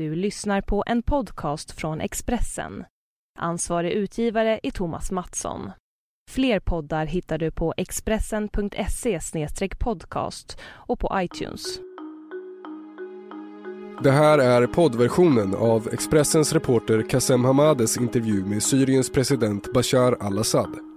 Du lyssnar på en podcast från Expressen. Ansvarig utgivare är Thomas Mattsson. Fler poddar hittar du på expressen.se podcast och på iTunes. Det här är poddversionen av Expressens reporter Kassem Hamades intervju med Syriens president Bashar al-Assad.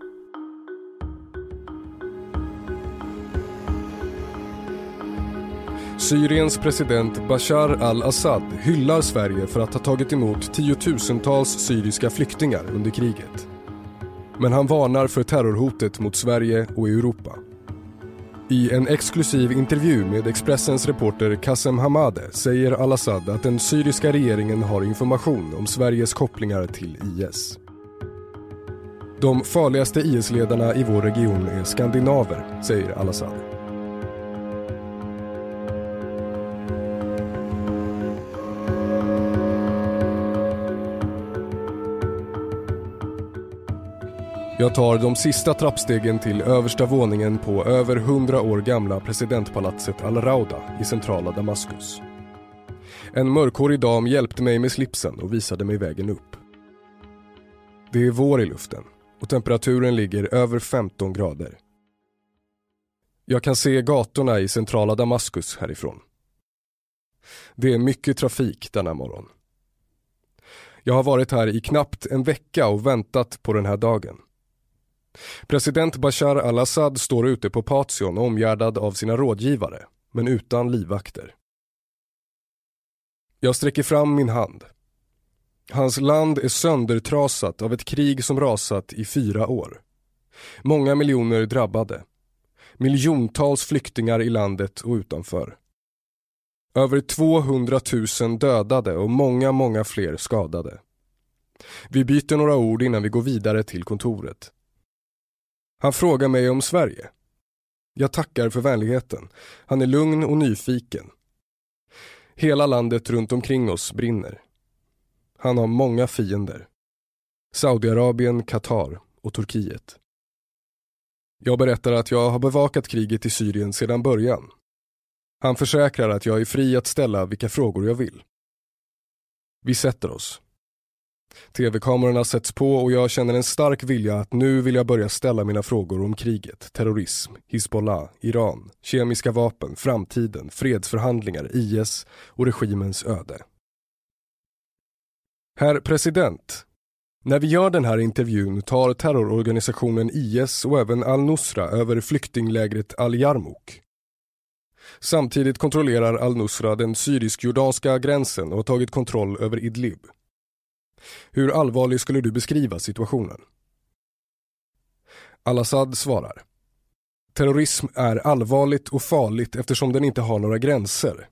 Syriens president Bashar al-Assad hyllar Sverige för att ha tagit emot tiotusentals syriska flyktingar under kriget. Men han varnar för terrorhotet mot Sverige och Europa. I en exklusiv intervju med Expressens reporter Kassem Hamade säger al-Assad att den syriska regeringen har information om Sveriges kopplingar till IS. De farligaste IS-ledarna i vår region är skandinaver, säger al-Assad. Jag tar de sista trappstegen till översta våningen på över hundra år gamla presidentpalatset Al-Rauda i centrala Damaskus. En mörkhårig dam hjälpte mig med slipsen och visade mig vägen upp. Det är vår i luften och temperaturen ligger över 15 grader. Jag kan se gatorna i centrala Damaskus härifrån. Det är mycket trafik denna morgon. Jag har varit här i knappt en vecka och väntat på den här dagen. President Bashar al-Assad står ute på Patsion omgärdad av sina rådgivare, men utan livvakter. Jag sträcker fram min hand. Hans land är söndertrasat av ett krig som rasat i fyra år. Många miljoner drabbade. Miljontals flyktingar i landet och utanför. Över 200 000 dödade och många, många fler skadade. Vi byter några ord innan vi går vidare till kontoret. Han frågar mig om Sverige. Jag tackar för vänligheten. Han är lugn och nyfiken. Hela landet runt omkring oss brinner. Han har många fiender. Saudiarabien, Qatar och Turkiet. Jag berättar att jag har bevakat kriget i Syrien sedan början. Han försäkrar att jag är fri att ställa vilka frågor jag vill. Vi sätter oss. Tv-kamerorna sätts på och jag känner en stark vilja att nu vill jag börja ställa mina frågor om kriget, terrorism, Hizbollah, Iran, kemiska vapen, framtiden, fredsförhandlingar, IS och regimens öde. Herr president, när vi gör den här intervjun tar terrororganisationen IS och även al-Nusra över flyktinglägret al-Yarmouk. Samtidigt kontrollerar al-Nusra den syrisk-jordanska gränsen och har tagit kontroll över Idlib. Hur allvarlig skulle du beskriva situationen? Al-Assad svarar. Terrorism är allvarligt och farligt eftersom den inte har några gränser.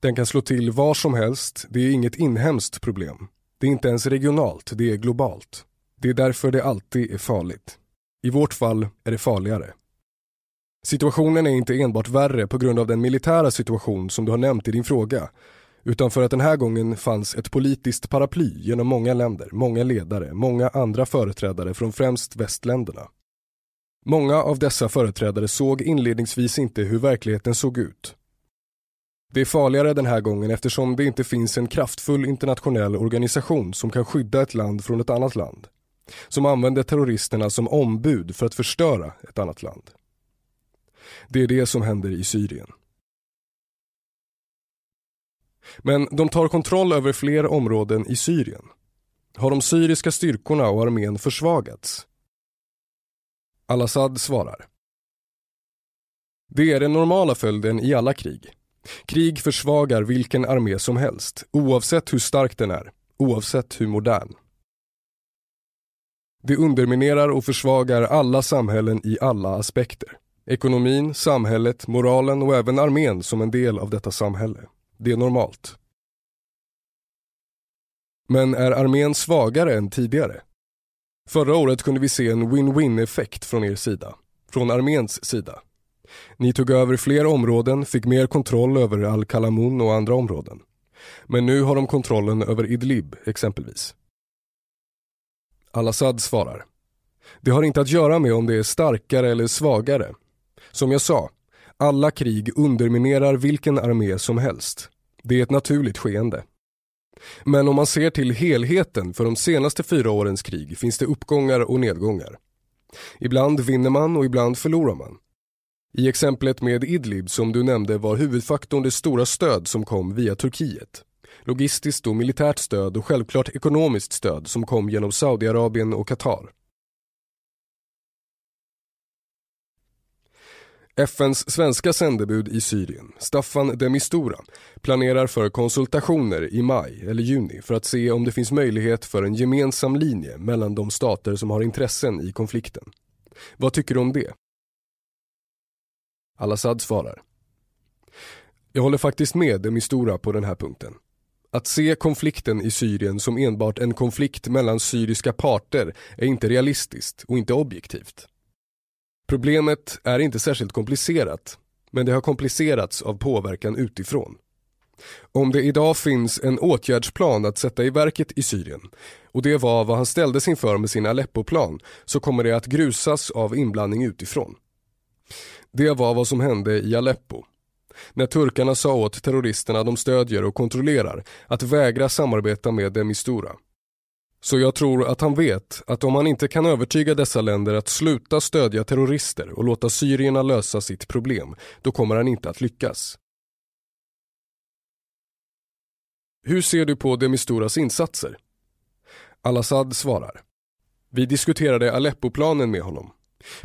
Den kan slå till var som helst, det är inget inhemskt problem. Det är inte ens regionalt, det är globalt. Det är därför det alltid är farligt. I vårt fall är det farligare. Situationen är inte enbart värre på grund av den militära situation som du har nämnt i din fråga utan för att den här gången fanns ett politiskt paraply genom många länder, många ledare, många andra företrädare från främst västländerna. Många av dessa företrädare såg inledningsvis inte hur verkligheten såg ut. Det är farligare den här gången eftersom det inte finns en kraftfull internationell organisation som kan skydda ett land från ett annat land. Som använder terroristerna som ombud för att förstöra ett annat land. Det är det som händer i Syrien. Men de tar kontroll över fler områden i Syrien. Har de syriska styrkorna och armén försvagats? Al-Assad svarar. Det är den normala följden i alla krig. Krig försvagar vilken armé som helst, oavsett hur stark den är, oavsett hur modern. Det underminerar och försvagar alla samhällen i alla aspekter. Ekonomin, samhället, moralen och även armén som en del av detta samhälle. Det är normalt. Men är armén svagare än tidigare? Förra året kunde vi se en win-win effekt från er sida, från arméns sida. Ni tog över fler områden, fick mer kontroll över Al-Kalamun och andra områden. Men nu har de kontrollen över Idlib exempelvis. Al-Assad svarar. Det har inte att göra med om det är starkare eller svagare. Som jag sa, alla krig underminerar vilken armé som helst. Det är ett naturligt skeende. Men om man ser till helheten för de senaste fyra årens krig finns det uppgångar och nedgångar. Ibland vinner man och ibland förlorar man. I exemplet med Idlib som du nämnde var huvudfaktorn det stora stöd som kom via Turkiet. Logistiskt och militärt stöd och självklart ekonomiskt stöd som kom genom Saudiarabien och Qatar. FNs svenska sändebud i Syrien, Staffan de Mistura, planerar för konsultationer i maj eller juni för att se om det finns möjlighet för en gemensam linje mellan de stater som har intressen i konflikten. Vad tycker du om det? Al-Assad svarar. Jag håller faktiskt med de Mistura på den här punkten. Att se konflikten i Syrien som enbart en konflikt mellan syriska parter är inte realistiskt och inte objektivt. Problemet är inte särskilt komplicerat, men det har komplicerats av påverkan utifrån. Om det idag finns en åtgärdsplan att sätta i verket i Syrien och det var vad han ställdes inför med sin Aleppo-plan så kommer det att grusas av inblandning utifrån. Det var vad som hände i Aleppo. När turkarna sa åt terroristerna de stödjer och kontrollerar att vägra samarbeta med Demistura så jag tror att han vet att om han inte kan övertyga dessa länder att sluta stödja terrorister och låta syrierna lösa sitt problem, då kommer han inte att lyckas. Hur ser du på Demisturas insatser? Al-Assad svarar. Vi diskuterade Aleppo-planen med honom.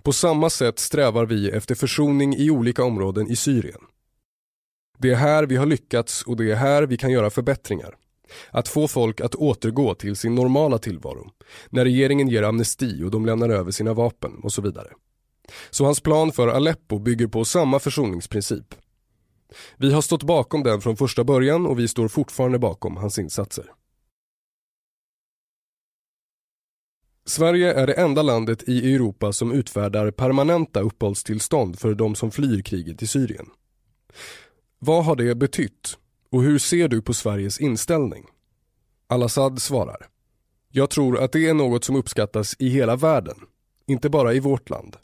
På samma sätt strävar vi efter försoning i olika områden i Syrien. Det är här vi har lyckats och det är här vi kan göra förbättringar. Att få folk att återgå till sin normala tillvaro. När regeringen ger amnesti och de lämnar över sina vapen och så vidare. Så hans plan för Aleppo bygger på samma försoningsprincip. Vi har stått bakom den från första början och vi står fortfarande bakom hans insatser. Sverige är det enda landet i Europa som utfärdar permanenta uppehållstillstånd för de som flyr kriget i Syrien. Vad har det betytt och hur ser du på Sveriges inställning? Al-Assad svarar. Jag tror att det är något som uppskattas i hela världen, inte bara i vårt land.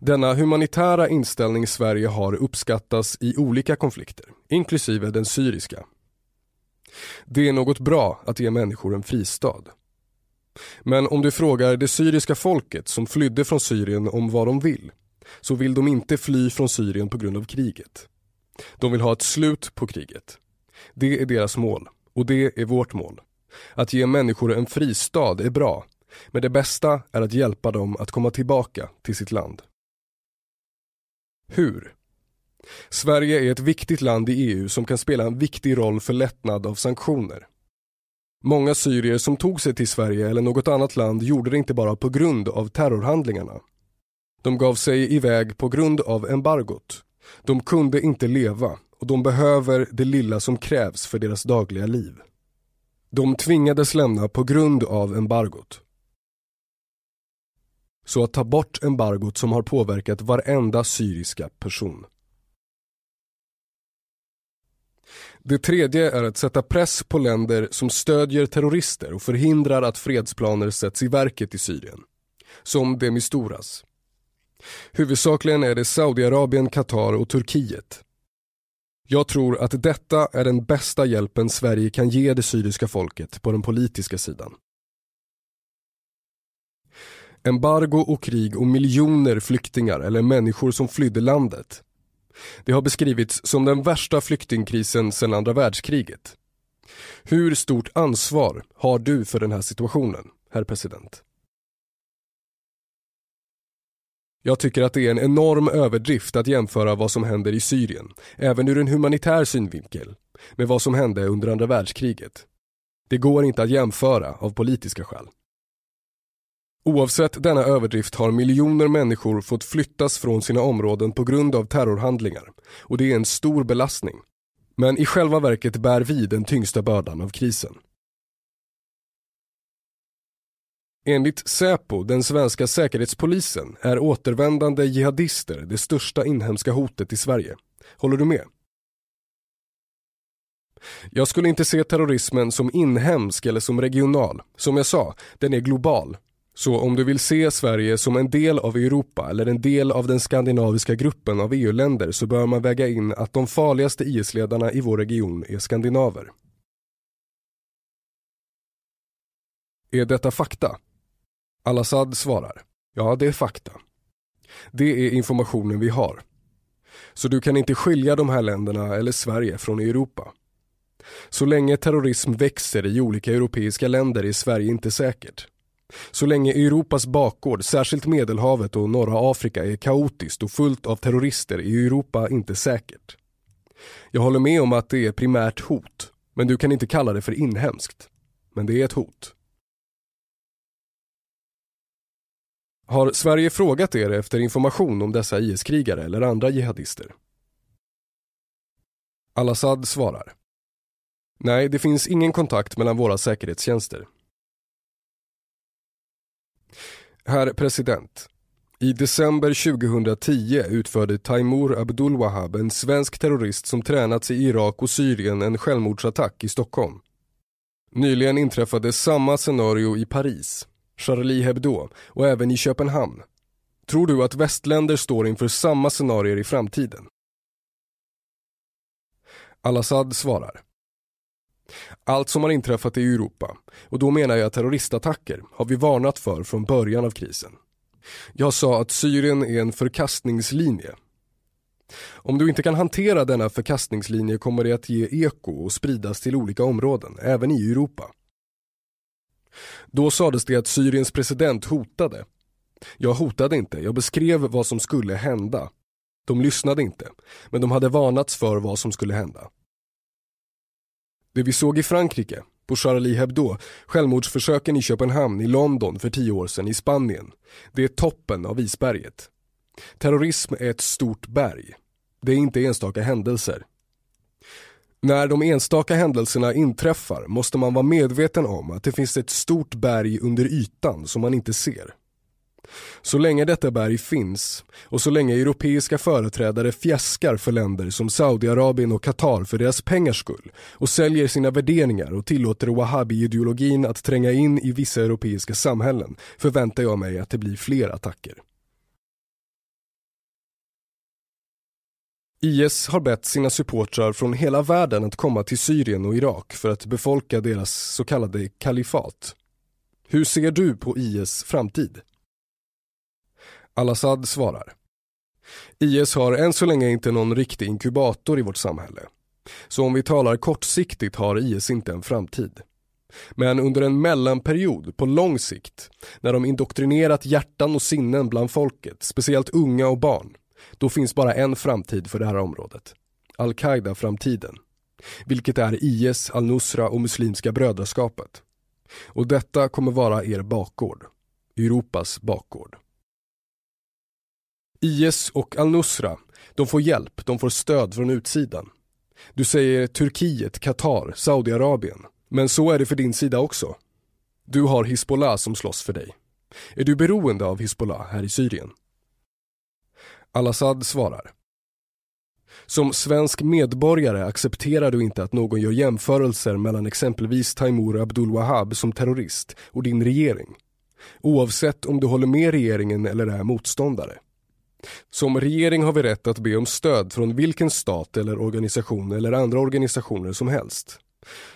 Denna humanitära inställning Sverige har uppskattas i olika konflikter, inklusive den syriska. Det är något bra att ge människor en fristad. Men om du frågar det syriska folket som flydde från Syrien om vad de vill, så vill de inte fly från Syrien på grund av kriget. De vill ha ett slut på kriget. Det är deras mål och det är vårt mål. Att ge människor en fristad är bra, men det bästa är att hjälpa dem att komma tillbaka till sitt land. Hur? Sverige är ett viktigt land i EU som kan spela en viktig roll för lättnad av sanktioner. Många syrier som tog sig till Sverige eller något annat land gjorde det inte bara på grund av terrorhandlingarna. De gav sig iväg på grund av embargot. De kunde inte leva och de behöver det lilla som krävs för deras dagliga liv. De tvingades lämna på grund av embargot. Så att ta bort embargot som har påverkat varenda syriska person. Det tredje är att sätta press på länder som stödjer terrorister och förhindrar att fredsplaner sätts i verket i Syrien. Som Demisturas. Huvudsakligen är det Saudiarabien, Qatar och Turkiet. Jag tror att detta är den bästa hjälpen Sverige kan ge det syriska folket på den politiska sidan. Embargo och krig och miljoner flyktingar eller människor som flydde landet. Det har beskrivits som den värsta flyktingkrisen sedan andra världskriget. Hur stort ansvar har du för den här situationen, herr president? Jag tycker att det är en enorm överdrift att jämföra vad som händer i Syrien, även ur en humanitär synvinkel, med vad som hände under andra världskriget. Det går inte att jämföra av politiska skäl. Oavsett denna överdrift har miljoner människor fått flyttas från sina områden på grund av terrorhandlingar och det är en stor belastning. Men i själva verket bär vi den tyngsta bördan av krisen. Enligt Säpo, den svenska säkerhetspolisen, är återvändande jihadister det största inhemska hotet i Sverige. Håller du med? Jag skulle inte se terrorismen som inhemsk eller som regional. Som jag sa, den är global. Så om du vill se Sverige som en del av Europa eller en del av den skandinaviska gruppen av EU-länder så bör man väga in att de farligaste IS-ledarna i vår region är skandinaver. Är detta fakta? Al-Assad svarar. Ja, det är fakta. Det är informationen vi har. Så du kan inte skilja de här länderna eller Sverige från Europa. Så länge terrorism växer i olika europeiska länder är Sverige inte säkert. Så länge Europas bakgård, särskilt Medelhavet och norra Afrika är kaotiskt och fullt av terrorister är Europa inte säkert. Jag håller med om att det är primärt hot, men du kan inte kalla det för inhemskt. Men det är ett hot. Har Sverige frågat er efter information om dessa IS-krigare eller andra jihadister? Al-Assad svarar. Nej, det finns ingen kontakt mellan våra säkerhetstjänster. Herr president. I december 2010 utförde Taimur Abdul Wahab, en svensk terrorist som tränats i Irak och Syrien, en självmordsattack i Stockholm. Nyligen inträffade samma scenario i Paris, Charlie Hebdo och även i Köpenhamn. Tror du att västländer står inför samma scenarier i framtiden? Al-Assad svarar. Allt som har inträffat i Europa, och då menar jag terroristattacker, har vi varnat för från början av krisen. Jag sa att Syrien är en förkastningslinje. Om du inte kan hantera denna förkastningslinje kommer det att ge eko och spridas till olika områden, även i Europa. Då sades det att Syriens president hotade. Jag hotade inte, jag beskrev vad som skulle hända. De lyssnade inte, men de hade varnats för vad som skulle hända. Det vi såg i Frankrike, på Charlie Hebdo, självmordsförsöken i Köpenhamn, i London för tio år sedan, i Spanien. Det är toppen av isberget. Terrorism är ett stort berg. Det är inte enstaka händelser. När de enstaka händelserna inträffar måste man vara medveten om att det finns ett stort berg under ytan som man inte ser. Så länge detta berg finns och så länge europeiska företrädare fjäskar för länder som Saudiarabien och Qatar för deras pengars skull och säljer sina värderingar och tillåter wahhabi-ideologin att tränga in i vissa europeiska samhällen förväntar jag mig att det blir fler attacker. IS har bett sina supportrar från hela världen att komma till Syrien och Irak för att befolka deras så kallade kalifat. Hur ser du på IS framtid? Al-Assad svarar. IS har än så länge inte någon riktig inkubator i vårt samhälle. Så om vi talar kortsiktigt har IS inte en framtid. Men under en mellanperiod på lång sikt, när de indoktrinerat hjärtan och sinnen bland folket, speciellt unga och barn, då finns bara en framtid för det här området. Al-Qaida-framtiden. Vilket är IS, al-Nusra och Muslimska brödraskapet. Och detta kommer vara er bakgård. Europas bakgård. IS och al-Nusra, de får hjälp, de får stöd från utsidan. Du säger Turkiet, Qatar, Saudiarabien. Men så är det för din sida också. Du har Hizbollah som slåss för dig. Är du beroende av Hizbollah här i Syrien? Al-Assad svarar. Som svensk medborgare accepterar du inte att någon gör jämförelser mellan exempelvis Taimur Abdul Wahab som terrorist och din regering. Oavsett om du håller med regeringen eller är motståndare. Som regering har vi rätt att be om stöd från vilken stat eller organisation eller andra organisationer som helst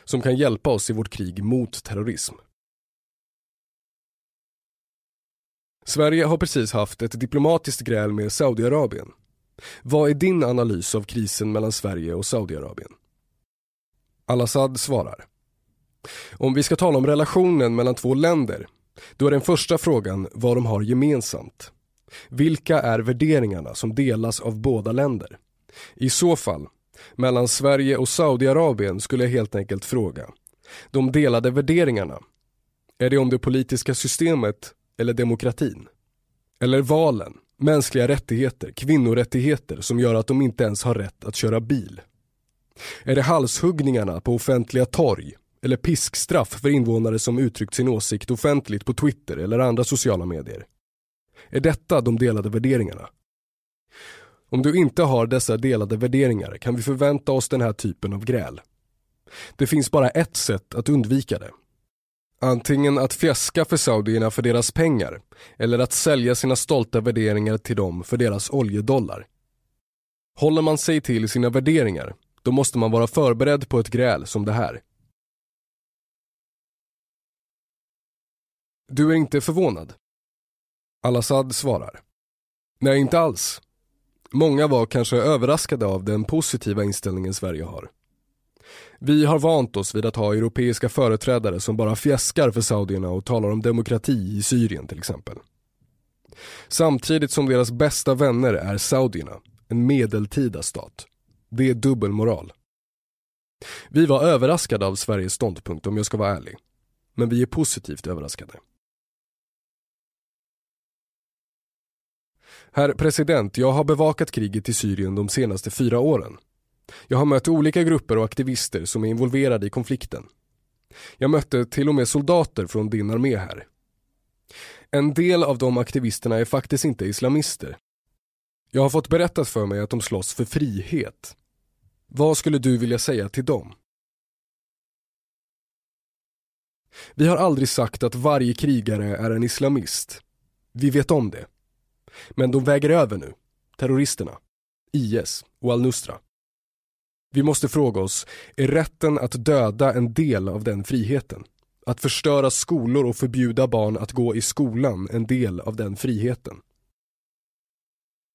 som kan hjälpa oss i vårt krig mot terrorism. Sverige har precis haft ett diplomatiskt gräl med Saudiarabien. Vad är din analys av krisen mellan Sverige och Saudiarabien? Al-Assad svarar. Om vi ska tala om relationen mellan två länder, då är den första frågan vad de har gemensamt. Vilka är värderingarna som delas av båda länder? I så fall, mellan Sverige och Saudiarabien skulle jag helt enkelt fråga. De delade värderingarna, är det om det politiska systemet eller demokratin? Eller valen, mänskliga rättigheter, kvinnorättigheter som gör att de inte ens har rätt att köra bil? Är det halshuggningarna på offentliga torg eller piskstraff för invånare som uttryckt sin åsikt offentligt på Twitter eller andra sociala medier? Är detta de delade värderingarna? Om du inte har dessa delade värderingar kan vi förvänta oss den här typen av gräl. Det finns bara ett sätt att undvika det. Antingen att fjäska för saudierna för deras pengar eller att sälja sina stolta värderingar till dem för deras oljedollar. Håller man sig till sina värderingar, då måste man vara förberedd på ett gräl som det här. Du är inte förvånad? Al-Assad svarar. Nej, inte alls. Många var kanske överraskade av den positiva inställningen Sverige har. Vi har vant oss vid att ha europeiska företrädare som bara fjäskar för saudierna och talar om demokrati i Syrien till exempel. Samtidigt som deras bästa vänner är saudierna, en medeltida stat. Det är dubbelmoral. Vi var överraskade av Sveriges ståndpunkt om jag ska vara ärlig. Men vi är positivt överraskade. Herr president, jag har bevakat kriget i Syrien de senaste fyra åren. Jag har mött olika grupper och aktivister som är involverade i konflikten. Jag mötte till och med soldater från din armé här. En del av de aktivisterna är faktiskt inte islamister. Jag har fått berättat för mig att de slåss för frihet. Vad skulle du vilja säga till dem? Vi har aldrig sagt att varje krigare är en islamist. Vi vet om det. Men de väger över nu, terroristerna, IS och al-Nusra. Vi måste fråga oss, är rätten att döda en del av den friheten? Att förstöra skolor och förbjuda barn att gå i skolan en del av den friheten?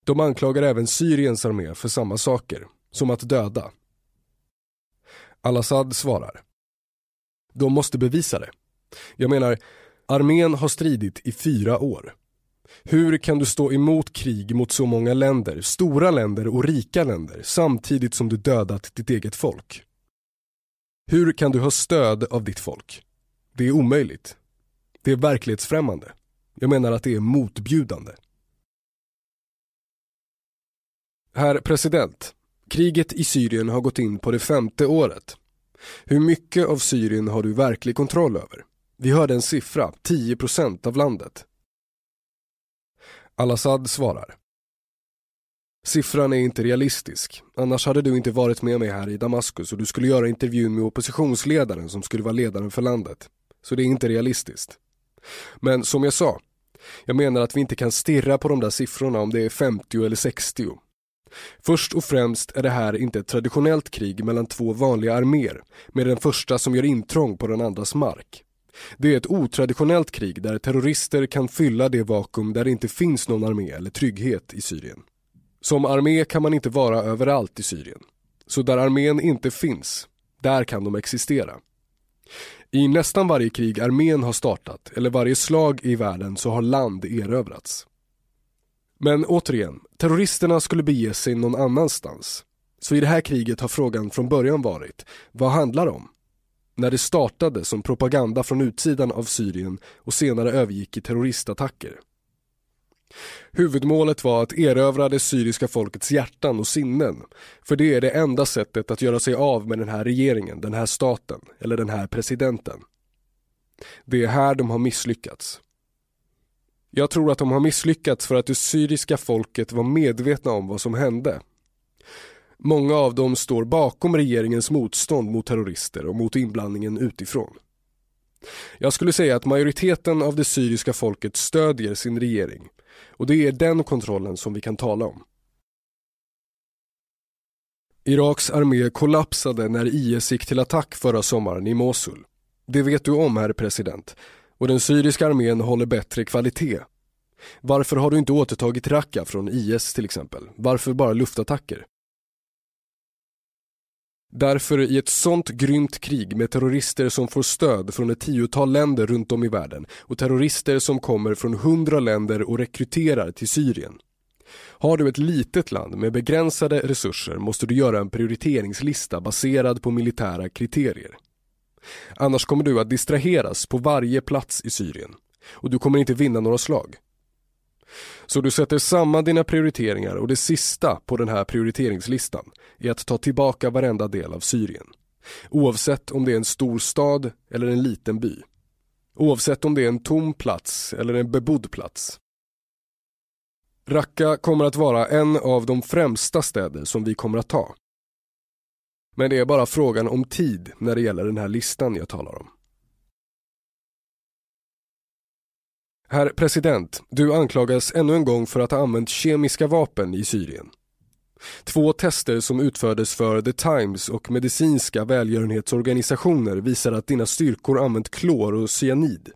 De anklagar även Syriens armé för samma saker, som att döda. Al-Assad svarar. De måste bevisa det. Jag menar, armén har stridit i fyra år. Hur kan du stå emot krig mot så många länder, stora länder och rika länder, samtidigt som du dödat ditt eget folk? Hur kan du ha stöd av ditt folk? Det är omöjligt. Det är verklighetsfrämmande. Jag menar att det är motbjudande. Herr president, kriget i Syrien har gått in på det femte året. Hur mycket av Syrien har du verklig kontroll över? Vi hörde en siffra, 10% av landet. Al-Assad svarar. Siffran är inte realistisk, annars hade du inte varit med mig här i Damaskus och du skulle göra intervjun med oppositionsledaren som skulle vara ledaren för landet. Så det är inte realistiskt. Men som jag sa, jag menar att vi inte kan stirra på de där siffrorna om det är 50 eller 60. Först och främst är det här inte ett traditionellt krig mellan två vanliga arméer med den första som gör intrång på den andras mark. Det är ett otraditionellt krig där terrorister kan fylla det vakuum där det inte finns någon armé eller trygghet i Syrien. Som armé kan man inte vara överallt i Syrien. Så där armén inte finns, där kan de existera. I nästan varje krig armén har startat, eller varje slag i världen, så har land erövrats. Men återigen, terroristerna skulle bege sig någon annanstans. Så i det här kriget har frågan från början varit, vad handlar det om? När det startade som propaganda från utsidan av Syrien och senare övergick i terroristattacker. Huvudmålet var att erövra det syriska folkets hjärtan och sinnen, för det är det enda sättet att göra sig av med den här regeringen, den här staten eller den här presidenten. Det är här de har misslyckats. Jag tror att de har misslyckats för att det syriska folket var medvetna om vad som hände Många av dem står bakom regeringens motstånd mot terrorister och mot inblandningen utifrån. Jag skulle säga att majoriteten av det syriska folket stödjer sin regering och det är den kontrollen som vi kan tala om. Iraks armé kollapsade när IS gick till attack förra sommaren i Mosul. Det vet du om, herr president. Och den syriska armén håller bättre kvalitet. Varför har du inte återtagit Raqqa från IS till exempel? Varför bara luftattacker? Därför i ett sånt grymt krig med terrorister som får stöd från ett tiotal länder runt om i världen och terrorister som kommer från hundra länder och rekryterar till Syrien. Har du ett litet land med begränsade resurser måste du göra en prioriteringslista baserad på militära kriterier. Annars kommer du att distraheras på varje plats i Syrien och du kommer inte vinna några slag. Så du sätter samman dina prioriteringar och det sista på den här prioriteringslistan är att ta tillbaka varenda del av Syrien. Oavsett om det är en stor stad eller en liten by. Oavsett om det är en tom plats eller en bebodd plats. Raqqa kommer att vara en av de främsta städer som vi kommer att ta. Men det är bara frågan om tid när det gäller den här listan jag talar om. Herr president, du anklagas ännu en gång för att ha använt kemiska vapen i Syrien. Två tester som utfördes för The Times och medicinska välgörenhetsorganisationer visar att dina styrkor använt klor och cyanid.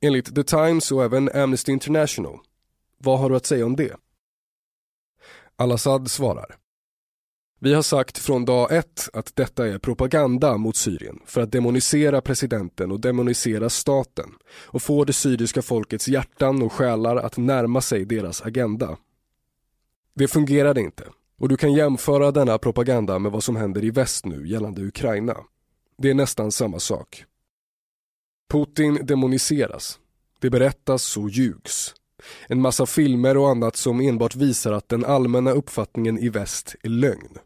Enligt The Times och även Amnesty International. Vad har du att säga om det? Al-Assad svarar. Vi har sagt från dag ett att detta är propaganda mot Syrien för att demonisera presidenten och demonisera staten och få det syriska folkets hjärtan och själar att närma sig deras agenda. Det fungerade inte och du kan jämföra denna propaganda med vad som händer i väst nu gällande Ukraina. Det är nästan samma sak. Putin demoniseras. Det berättas och ljugs. En massa filmer och annat som enbart visar att den allmänna uppfattningen i väst är lögn.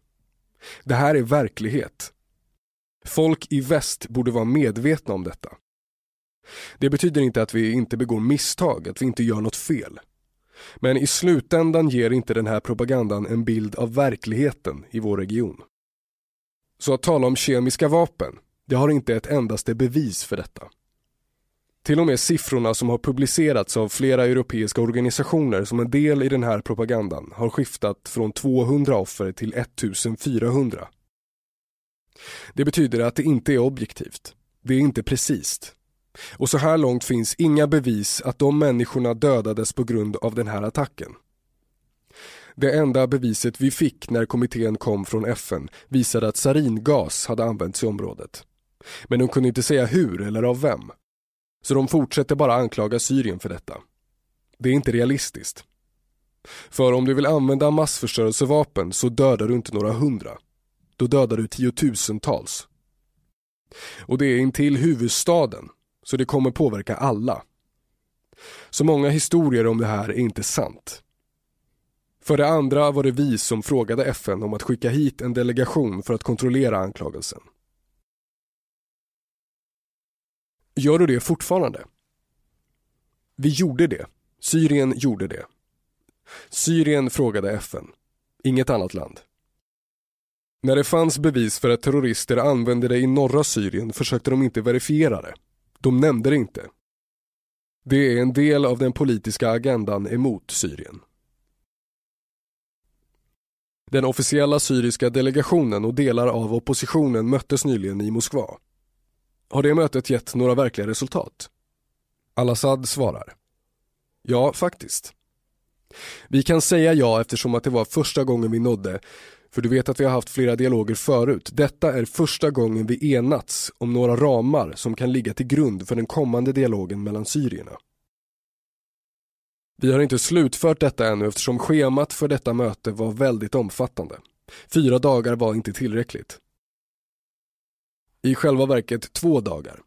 Det här är verklighet. Folk i väst borde vara medvetna om detta. Det betyder inte att vi inte begår misstag, att vi inte gör något fel. Men i slutändan ger inte den här propagandan en bild av verkligheten i vår region. Så att tala om kemiska vapen, det har inte ett endaste bevis för detta. Till och med siffrorna som har publicerats av flera europeiska organisationer som en del i den här propagandan har skiftat från 200 offer till 1400. Det betyder att det inte är objektivt. Det är inte precist. Och så här långt finns inga bevis att de människorna dödades på grund av den här attacken. Det enda beviset vi fick när kommittén kom från FN visade att saringas hade använts i området. Men de kunde inte säga hur eller av vem. Så de fortsätter bara anklaga Syrien för detta. Det är inte realistiskt. För om du vill använda massförstörelsevapen så dödar du inte några hundra. Då dödar du tiotusentals. Och det är intill huvudstaden, så det kommer påverka alla. Så många historier om det här är inte sant. För det andra var det vi som frågade FN om att skicka hit en delegation för att kontrollera anklagelsen. Gör du det fortfarande? Vi gjorde det. Syrien gjorde det. Syrien frågade FN. Inget annat land. När det fanns bevis för att terrorister använde det i norra Syrien försökte de inte verifiera det. De nämnde det inte. Det är en del av den politiska agendan emot Syrien. Den officiella syriska delegationen och delar av oppositionen möttes nyligen i Moskva. Har det mötet gett några verkliga resultat? Al-Assad svarar. Ja, faktiskt. Vi kan säga ja eftersom att det var första gången vi nådde, för du vet att vi har haft flera dialoger förut. Detta är första gången vi enats om några ramar som kan ligga till grund för den kommande dialogen mellan syrierna. Vi har inte slutfört detta ännu eftersom schemat för detta möte var väldigt omfattande. Fyra dagar var inte tillräckligt. I själva verket två dagar.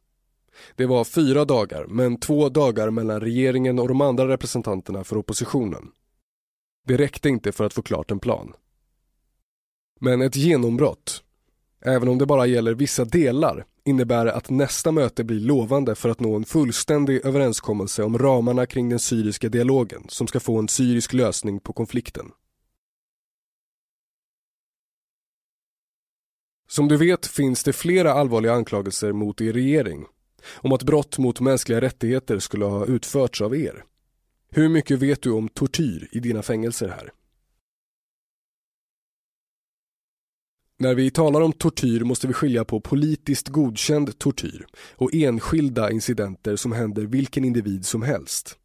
Det var fyra dagar, men två dagar mellan regeringen och de andra representanterna för oppositionen. Det räckte inte för att få klart en plan. Men ett genombrott, även om det bara gäller vissa delar, innebär att nästa möte blir lovande för att nå en fullständig överenskommelse om ramarna kring den syriska dialogen som ska få en syrisk lösning på konflikten. Som du vet finns det flera allvarliga anklagelser mot er regering om att brott mot mänskliga rättigheter skulle ha utförts av er. Hur mycket vet du om tortyr i dina fängelser här? När vi talar om tortyr måste vi skilja på politiskt godkänd tortyr och enskilda incidenter som händer vilken individ som helst.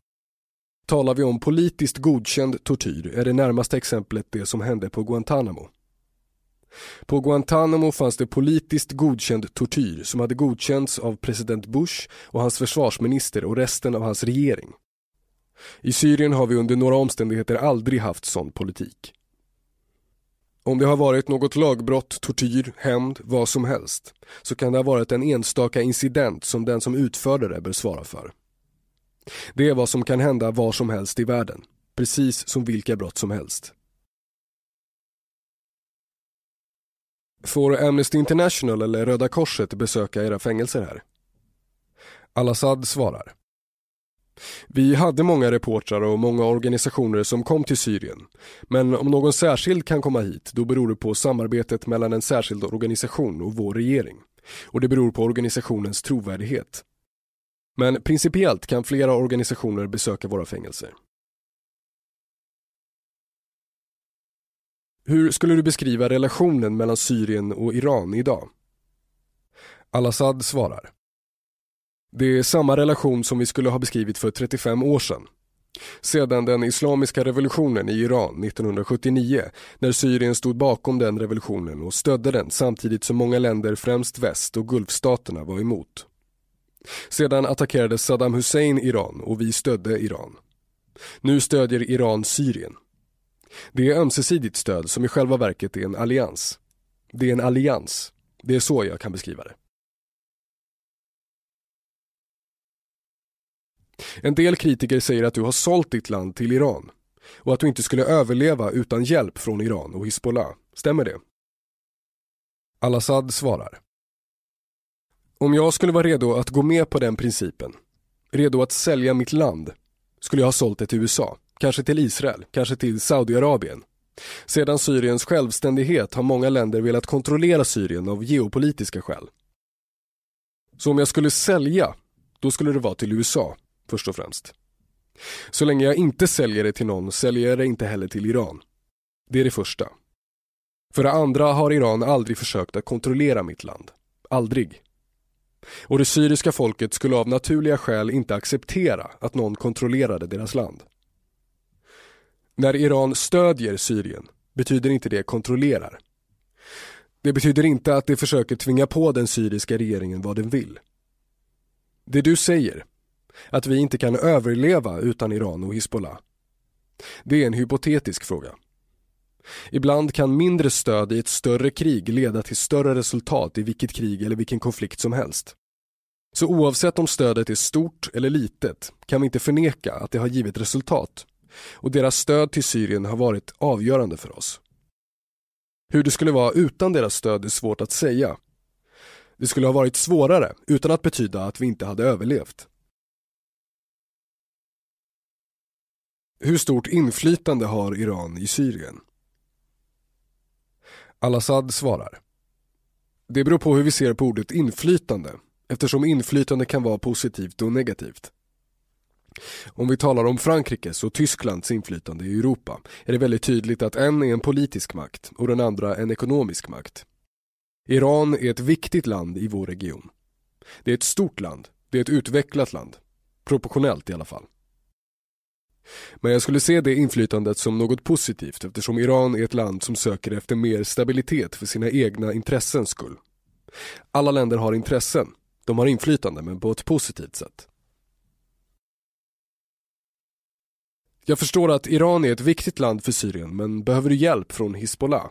Talar vi om politiskt godkänd tortyr är det närmaste exemplet det som hände på Guantanamo. På Guantanamo fanns det politiskt godkänd tortyr som hade godkänts av president Bush och hans försvarsminister och resten av hans regering. I Syrien har vi under några omständigheter aldrig haft sån politik. Om det har varit något lagbrott, tortyr, hämnd, vad som helst så kan det ha varit en enstaka incident som den som utförde det bör svara för. Det är vad som kan hända var som helst i världen, precis som vilka brott som helst. Får Amnesty International eller Röda Korset besöka era fängelser här? Al-Assad svarar. Vi hade många reportrar och många organisationer som kom till Syrien. Men om någon särskild kan komma hit, då beror det på samarbetet mellan en särskild organisation och vår regering. Och det beror på organisationens trovärdighet. Men principiellt kan flera organisationer besöka våra fängelser. Hur skulle du beskriva relationen mellan Syrien och Iran idag? Al-Assad svarar. Det är samma relation som vi skulle ha beskrivit för 35 år sedan. Sedan den islamiska revolutionen i Iran 1979 när Syrien stod bakom den revolutionen och stödde den samtidigt som många länder, främst väst och gulfstaterna var emot. Sedan attackerade Saddam Hussein Iran och vi stödde Iran. Nu stödjer Iran Syrien. Det är ömsesidigt stöd som i själva verket är en allians. Det är en allians. Det är så jag kan beskriva det. En del kritiker säger att du har sålt ditt land till Iran och att du inte skulle överleva utan hjälp från Iran och Hizbollah. Stämmer det? Al-Assad svarar. Om jag skulle vara redo att gå med på den principen, redo att sälja mitt land, skulle jag ha sålt det till USA, kanske till Israel, kanske till Saudiarabien. Sedan Syriens självständighet har många länder velat kontrollera Syrien av geopolitiska skäl. Så om jag skulle sälja, då skulle det vara till USA, först och främst. Så länge jag inte säljer det till någon säljer jag det inte heller till Iran. Det är det första. För det andra har Iran aldrig försökt att kontrollera mitt land. Aldrig. Och det syriska folket skulle av naturliga skäl inte acceptera att någon kontrollerade deras land. När Iran stödjer Syrien betyder inte det kontrollerar. Det betyder inte att det försöker tvinga på den syriska regeringen vad den vill. Det du säger, att vi inte kan överleva utan Iran och Hizbollah, det är en hypotetisk fråga. Ibland kan mindre stöd i ett större krig leda till större resultat i vilket krig eller vilken konflikt som helst. Så oavsett om stödet är stort eller litet kan vi inte förneka att det har givit resultat och deras stöd till Syrien har varit avgörande för oss. Hur det skulle vara utan deras stöd är svårt att säga. Det skulle ha varit svårare utan att betyda att vi inte hade överlevt. Hur stort inflytande har Iran i Syrien? Al-Assad svarar. Det beror på hur vi ser på ordet inflytande eftersom inflytande kan vara positivt och negativt. Om vi talar om Frankrikes och Tysklands inflytande i Europa är det väldigt tydligt att en är en politisk makt och den andra en ekonomisk makt. Iran är ett viktigt land i vår region. Det är ett stort land, det är ett utvecklat land. Proportionellt i alla fall. Men jag skulle se det inflytandet som något positivt eftersom Iran är ett land som söker efter mer stabilitet för sina egna intressens skull. Alla länder har intressen, de har inflytande men på ett positivt sätt. Jag förstår att Iran är ett viktigt land för Syrien men behöver du hjälp från Hizbollah?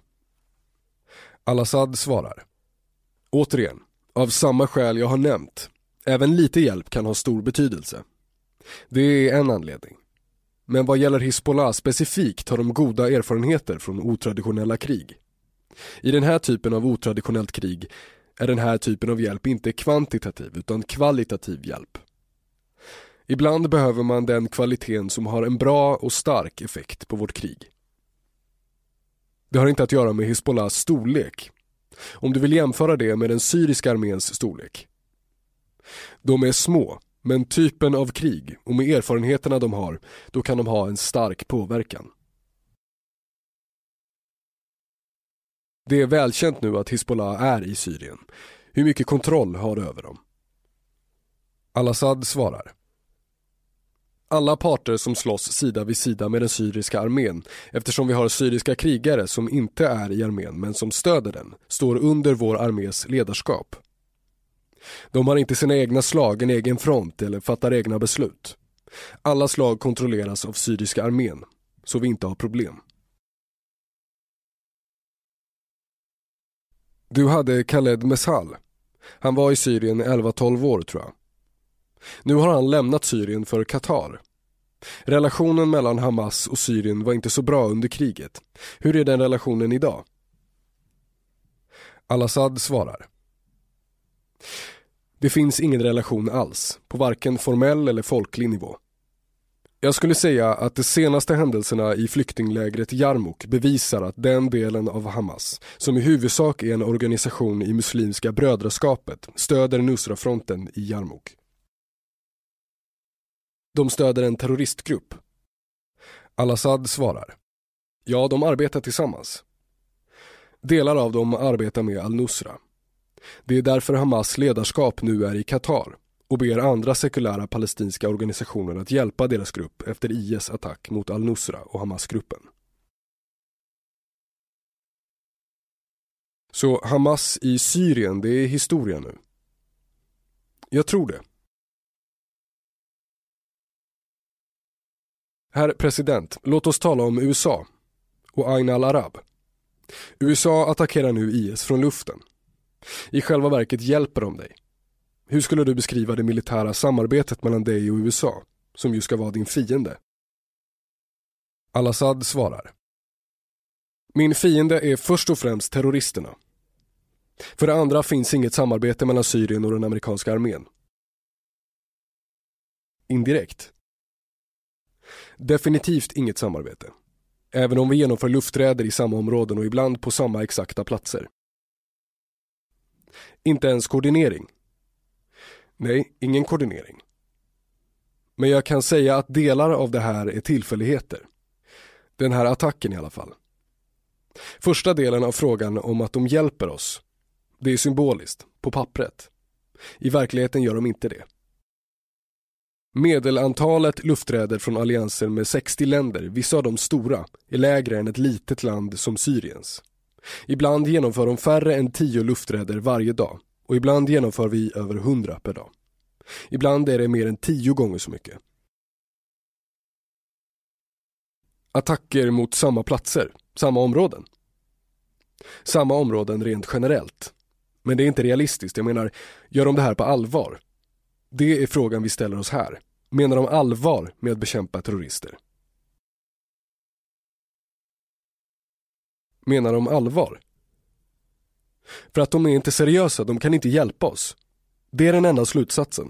Al-Assad svarar. Återigen, av samma skäl jag har nämnt. Även lite hjälp kan ha stor betydelse. Det är en anledning. Men vad gäller Hizbollah specifikt har de goda erfarenheter från otraditionella krig. I den här typen av otraditionellt krig är den här typen av hjälp inte kvantitativ utan kvalitativ hjälp. Ibland behöver man den kvaliteten som har en bra och stark effekt på vårt krig. Det har inte att göra med Hizbollahs storlek. Om du vill jämföra det med den syriska arméns storlek. De är små, men typen av krig och med erfarenheterna de har, då kan de ha en stark påverkan. Det är välkänt nu att Hizbollah är i Syrien. Hur mycket kontroll har du över dem? Al-Assad svarar. Alla parter som slåss sida vid sida med den syriska armén eftersom vi har syriska krigare som inte är i armén men som stöder den står under vår armés ledarskap. De har inte sina egna slag, en egen front eller fattar egna beslut. Alla slag kontrolleras av syriska armén, så vi inte har problem. Du hade Khaled Meshal. Han var i Syrien 11-12 år tror jag. Nu har han lämnat Syrien för Qatar. Relationen mellan Hamas och Syrien var inte så bra under kriget. Hur är den relationen idag? Al-Assad svarar. Det finns ingen relation alls, på varken formell eller folklig nivå. Jag skulle säga att de senaste händelserna i flyktinglägret Jarmuk bevisar att den delen av Hamas, som i huvudsak är en organisation i Muslimska brödraskapet, stöder Nusrafronten i Jarmuk. De stöder en terroristgrupp. Al-Assad svarar. Ja, de arbetar tillsammans. Delar av dem arbetar med al-Nusra. Det är därför Hamas ledarskap nu är i Qatar och ber andra sekulära palestinska organisationer att hjälpa deras grupp efter IS attack mot al-Nusra och Hamas-gruppen. Så Hamas i Syrien, det är historia nu? Jag tror det. Herr president, låt oss tala om USA och Ain al-Arab. USA attackerar nu IS från luften. I själva verket hjälper de dig. Hur skulle du beskriva det militära samarbetet mellan dig och USA, som ju ska vara din fiende? Al-Assad svarar. Min fiende är först och främst terroristerna. För det andra finns inget samarbete mellan Syrien och den amerikanska armén. Indirekt. Definitivt inget samarbete. Även om vi genomför lufträder i samma områden och ibland på samma exakta platser. Inte ens koordinering. Nej, ingen koordinering. Men jag kan säga att delar av det här är tillfälligheter. Den här attacken i alla fall. Första delen av frågan om att de hjälper oss, det är symboliskt, på pappret. I verkligheten gör de inte det. Medelantalet lufträder från alliansen med 60 länder, vissa av dem stora, är lägre än ett litet land som Syriens. Ibland genomför de färre än 10 lufträder varje dag och ibland genomför vi över 100 per dag. Ibland är det mer än 10 gånger så mycket. Attacker mot samma platser, samma områden. Samma områden rent generellt. Men det är inte realistiskt, jag menar, gör de det här på allvar? Det är frågan vi ställer oss här. Menar de allvar med att bekämpa terrorister? Menar de allvar? För att de är inte seriösa, de kan inte hjälpa oss. Det är den enda slutsatsen.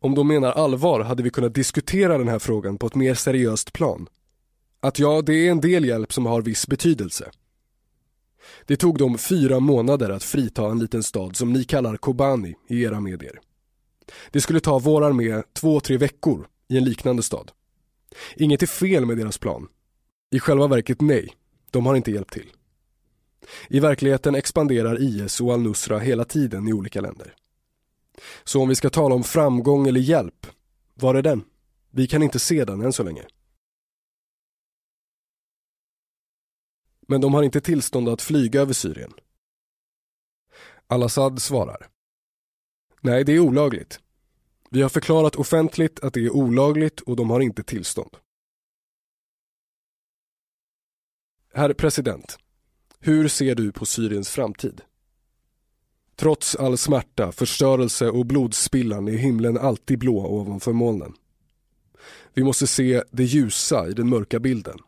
Om de menar allvar hade vi kunnat diskutera den här frågan på ett mer seriöst plan. Att ja, det är en del hjälp som har viss betydelse. Det tog dem fyra månader att frita en liten stad som ni kallar Kobani i era medier. Det skulle ta vår armé två, tre veckor i en liknande stad. Inget är fel med deras plan. I själva verket nej, de har inte hjälpt till. I verkligheten expanderar IS och al-Nusra hela tiden i olika länder. Så om vi ska tala om framgång eller hjälp, var är den? Vi kan inte se den än så länge. Men de har inte tillstånd att flyga över Syrien. Al-Assad svarar. Nej, det är olagligt. Vi har förklarat offentligt att det är olagligt och de har inte tillstånd. Herr president, hur ser du på Syriens framtid? Trots all smärta, förstörelse och blodspillan är himlen alltid blå ovanför molnen. Vi måste se det ljusa i den mörka bilden.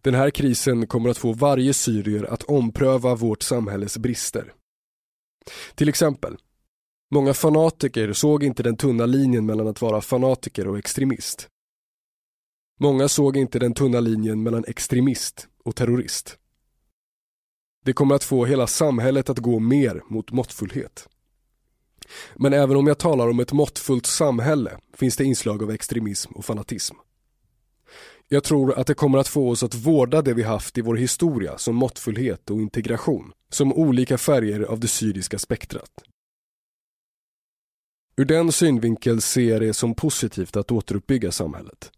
Den här krisen kommer att få varje syrier att ompröva vårt samhälles brister. Till exempel, många fanatiker såg inte den tunna linjen mellan att vara fanatiker och extremist. Många såg inte den tunna linjen mellan extremist och terrorist. Det kommer att få hela samhället att gå mer mot måttfullhet. Men även om jag talar om ett måttfullt samhälle finns det inslag av extremism och fanatism. Jag tror att det kommer att få oss att vårda det vi haft i vår historia som måttfullhet och integration, som olika färger av det syriska spektrat. Ur den synvinkel ser jag det som positivt att återuppbygga samhället.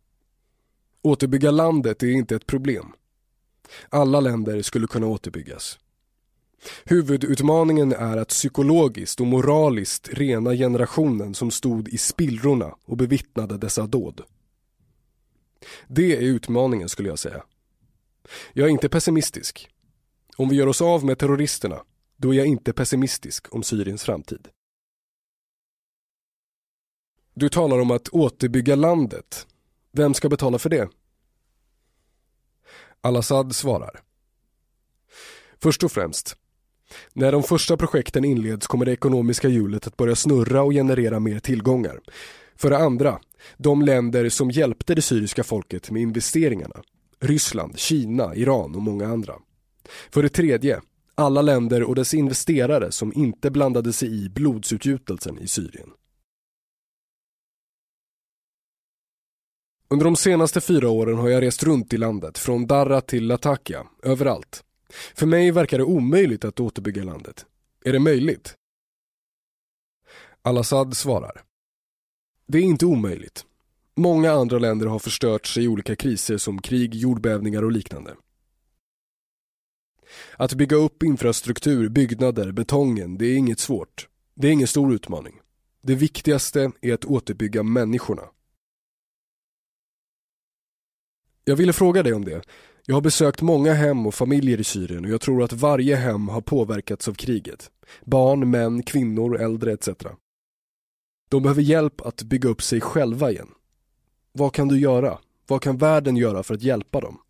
Återbygga landet är inte ett problem. Alla länder skulle kunna återbyggas. Huvudutmaningen är att psykologiskt och moraliskt rena generationen som stod i spillrorna och bevittnade dessa dåd. Det är utmaningen skulle jag säga. Jag är inte pessimistisk. Om vi gör oss av med terroristerna, då är jag inte pessimistisk om Syriens framtid. Du talar om att återbygga landet. Vem ska betala för det? Al-Assad svarar. Först och främst, när de första projekten inleds kommer det ekonomiska hjulet att börja snurra och generera mer tillgångar. För det andra, de länder som hjälpte det syriska folket med investeringarna. Ryssland, Kina, Iran och många andra. För det tredje, alla länder och dess investerare som inte blandade sig i blodsutgjutelsen i Syrien. Under de senaste fyra åren har jag rest runt i landet, från Darra till Latakia, överallt. För mig verkar det omöjligt att återbygga landet. Är det möjligt? Al-Assad svarar. Det är inte omöjligt. Många andra länder har förstörts i olika kriser som krig, jordbävningar och liknande. Att bygga upp infrastruktur, byggnader, betongen, det är inget svårt. Det är ingen stor utmaning. Det viktigaste är att återbygga människorna. Jag ville fråga dig om det. Jag har besökt många hem och familjer i Syrien och jag tror att varje hem har påverkats av kriget. Barn, män, kvinnor, äldre etc. De behöver hjälp att bygga upp sig själva igen. Vad kan du göra? Vad kan världen göra för att hjälpa dem?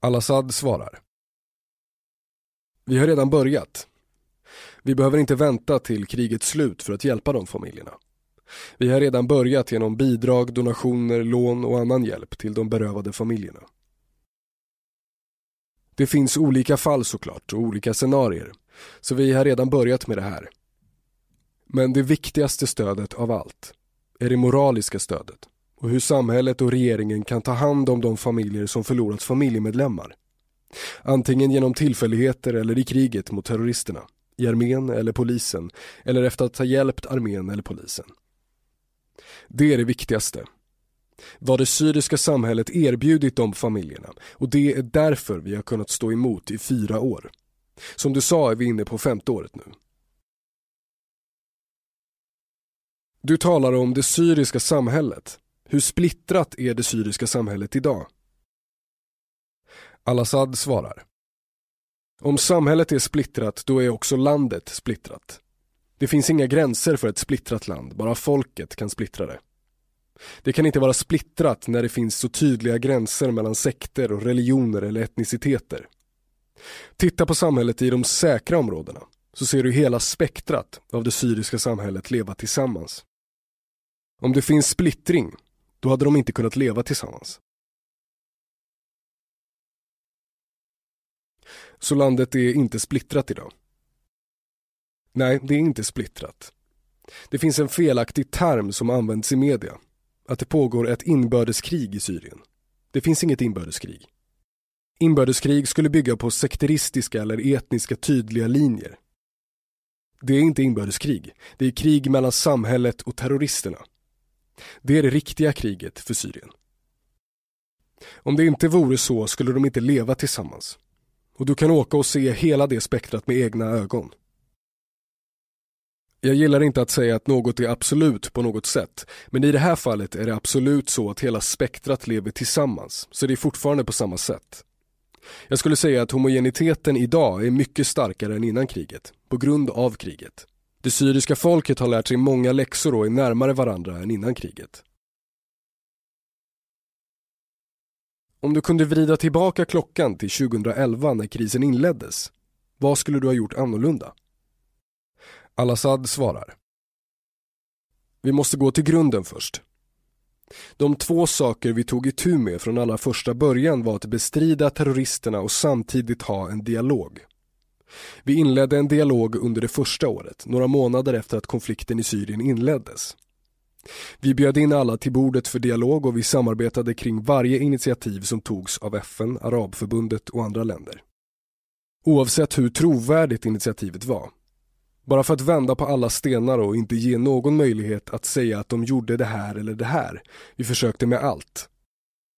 Al-Assad svarar. Vi har redan börjat. Vi behöver inte vänta till krigets slut för att hjälpa de familjerna. Vi har redan börjat genom bidrag, donationer, lån och annan hjälp till de berövade familjerna. Det finns olika fall såklart och olika scenarier, så vi har redan börjat med det här. Men det viktigaste stödet av allt är det moraliska stödet och hur samhället och regeringen kan ta hand om de familjer som förlorat familjemedlemmar. Antingen genom tillfälligheter eller i kriget mot terroristerna, i armén eller polisen eller efter att ha hjälpt armén eller polisen. Det är det viktigaste. Vad det syriska samhället erbjudit de familjerna och det är därför vi har kunnat stå emot i fyra år. Som du sa är vi inne på femte året nu. Du talar om det syriska samhället. Hur splittrat är det syriska samhället idag? Al-Assad svarar. Om samhället är splittrat, då är också landet splittrat. Det finns inga gränser för ett splittrat land, bara folket kan splittra det. Det kan inte vara splittrat när det finns så tydliga gränser mellan sekter och religioner eller etniciteter. Titta på samhället i de säkra områdena, så ser du hela spektrat av det syriska samhället leva tillsammans. Om det finns splittring, då hade de inte kunnat leva tillsammans. Så landet är inte splittrat idag. Nej, det är inte splittrat. Det finns en felaktig term som används i media. Att det pågår ett inbördeskrig i Syrien. Det finns inget inbördeskrig. Inbördeskrig skulle bygga på sekteristiska eller etniska tydliga linjer. Det är inte inbördeskrig. Det är krig mellan samhället och terroristerna. Det är det riktiga kriget för Syrien. Om det inte vore så skulle de inte leva tillsammans. Och du kan åka och se hela det spektrat med egna ögon. Jag gillar inte att säga att något är absolut på något sätt, men i det här fallet är det absolut så att hela spektrat lever tillsammans, så det är fortfarande på samma sätt. Jag skulle säga att homogeniteten idag är mycket starkare än innan kriget, på grund av kriget. Det syriska folket har lärt sig många läxor och är närmare varandra än innan kriget. Om du kunde vrida tillbaka klockan till 2011 när krisen inleddes, vad skulle du ha gjort annorlunda? Al-Assad svarar. Vi måste gå till grunden först. De två saker vi tog itu med från allra första början var att bestrida terroristerna och samtidigt ha en dialog. Vi inledde en dialog under det första året, några månader efter att konflikten i Syrien inleddes. Vi bjöd in alla till bordet för dialog och vi samarbetade kring varje initiativ som togs av FN, Arabförbundet och andra länder. Oavsett hur trovärdigt initiativet var. Bara för att vända på alla stenar och inte ge någon möjlighet att säga att de gjorde det här eller det här. Vi försökte med allt.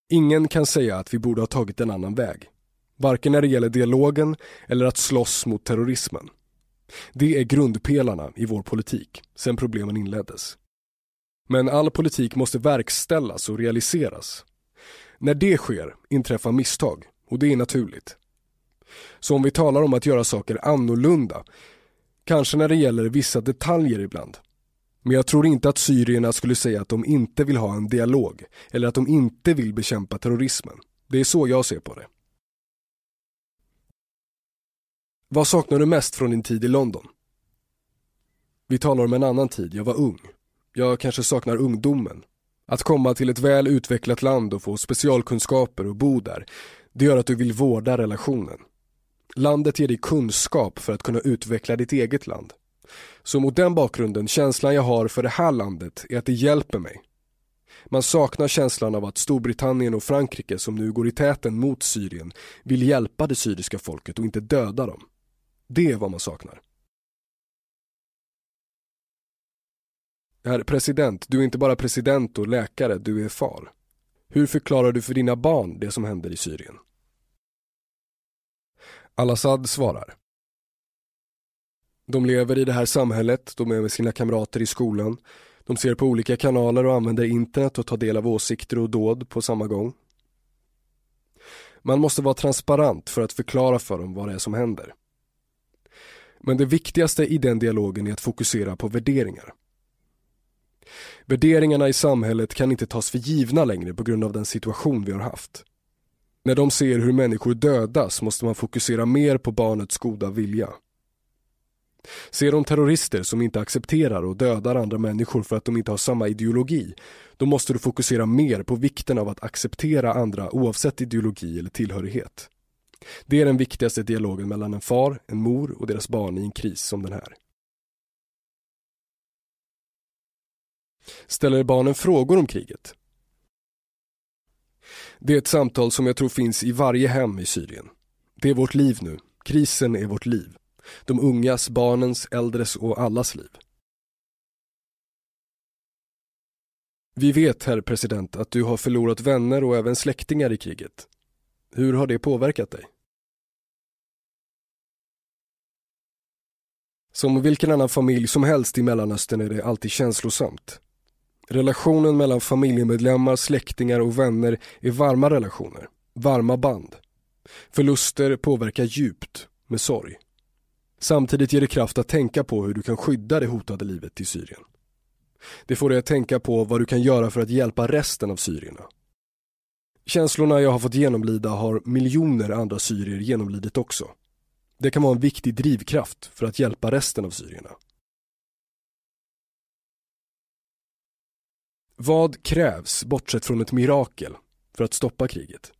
Ingen kan säga att vi borde ha tagit en annan väg. Varken när det gäller dialogen eller att slåss mot terrorismen. Det är grundpelarna i vår politik, sen problemen inleddes. Men all politik måste verkställas och realiseras. När det sker inträffar misstag, och det är naturligt. Så om vi talar om att göra saker annorlunda, kanske när det gäller vissa detaljer ibland. Men jag tror inte att syrierna skulle säga att de inte vill ha en dialog, eller att de inte vill bekämpa terrorismen. Det är så jag ser på det. Vad saknar du mest från din tid i London? Vi talar om en annan tid, jag var ung. Jag kanske saknar ungdomen. Att komma till ett väl utvecklat land och få specialkunskaper och bo där, det gör att du vill vårda relationen. Landet ger dig kunskap för att kunna utveckla ditt eget land. Så mot den bakgrunden, känslan jag har för det här landet är att det hjälper mig. Man saknar känslan av att Storbritannien och Frankrike som nu går i täten mot Syrien vill hjälpa det syriska folket och inte döda dem. Det är vad man saknar. Herr president, du är inte bara president och läkare, du är far. Hur förklarar du för dina barn det som händer i Syrien? Al-Assad svarar. De lever i det här samhället, de är med sina kamrater i skolan. De ser på olika kanaler och använder internet och tar del av åsikter och dåd på samma gång. Man måste vara transparent för att förklara för dem vad det är som händer. Men det viktigaste i den dialogen är att fokusera på värderingar. Värderingarna i samhället kan inte tas för givna längre på grund av den situation vi har haft. När de ser hur människor dödas måste man fokusera mer på barnets goda vilja. Ser de terrorister som inte accepterar och dödar andra människor för att de inte har samma ideologi, då måste du fokusera mer på vikten av att acceptera andra oavsett ideologi eller tillhörighet. Det är den viktigaste dialogen mellan en far, en mor och deras barn i en kris som den här. Ställer barnen frågor om kriget? Det är ett samtal som jag tror finns i varje hem i Syrien. Det är vårt liv nu. Krisen är vårt liv. De ungas, barnens, äldres och allas liv. Vi vet, herr president, att du har förlorat vänner och även släktingar i kriget. Hur har det påverkat dig? Som vilken annan familj som helst i Mellanöstern är det alltid känslosamt. Relationen mellan familjemedlemmar, släktingar och vänner är varma relationer, varma band. Förluster påverkar djupt med sorg. Samtidigt ger det kraft att tänka på hur du kan skydda det hotade livet i Syrien. Det får dig att tänka på vad du kan göra för att hjälpa resten av syrierna. Känslorna jag har fått genomlida har miljoner andra syrier genomlidit också. Det kan vara en viktig drivkraft för att hjälpa resten av syrierna. Vad krävs, bortsett från ett mirakel, för att stoppa kriget?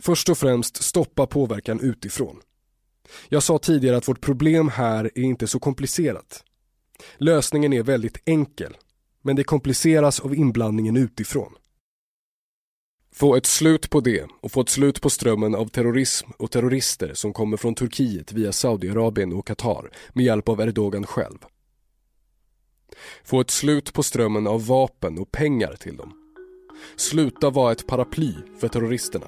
Först och främst stoppa påverkan utifrån. Jag sa tidigare att vårt problem här är inte så komplicerat. Lösningen är väldigt enkel, men det kompliceras av inblandningen utifrån. Få ett slut på det och få ett slut på strömmen av terrorism och terrorister som kommer från Turkiet via Saudiarabien och Qatar med hjälp av Erdogan själv. Få ett slut på strömmen av vapen och pengar till dem. Sluta vara ett paraply för terroristerna.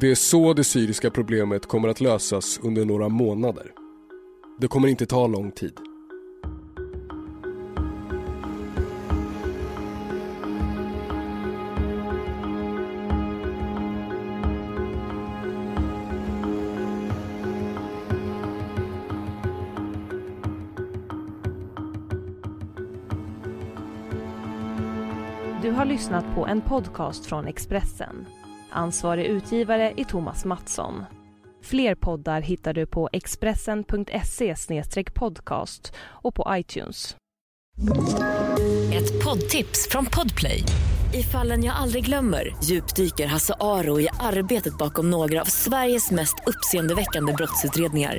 Det är så det syriska problemet kommer att lösas under några månader. Det kommer inte ta lång tid. Lyssnat på en podcast från Expressen. Ansvarig utgivare är Thomas Mattsson. Fler poddar hittar du på expressen.se podcast och på iTunes. Ett poddtips från Podplay. I fallen jag aldrig glömmer djupdyker Hasse Aro i arbetet bakom några av Sveriges mest uppseendeväckande brottsutredningar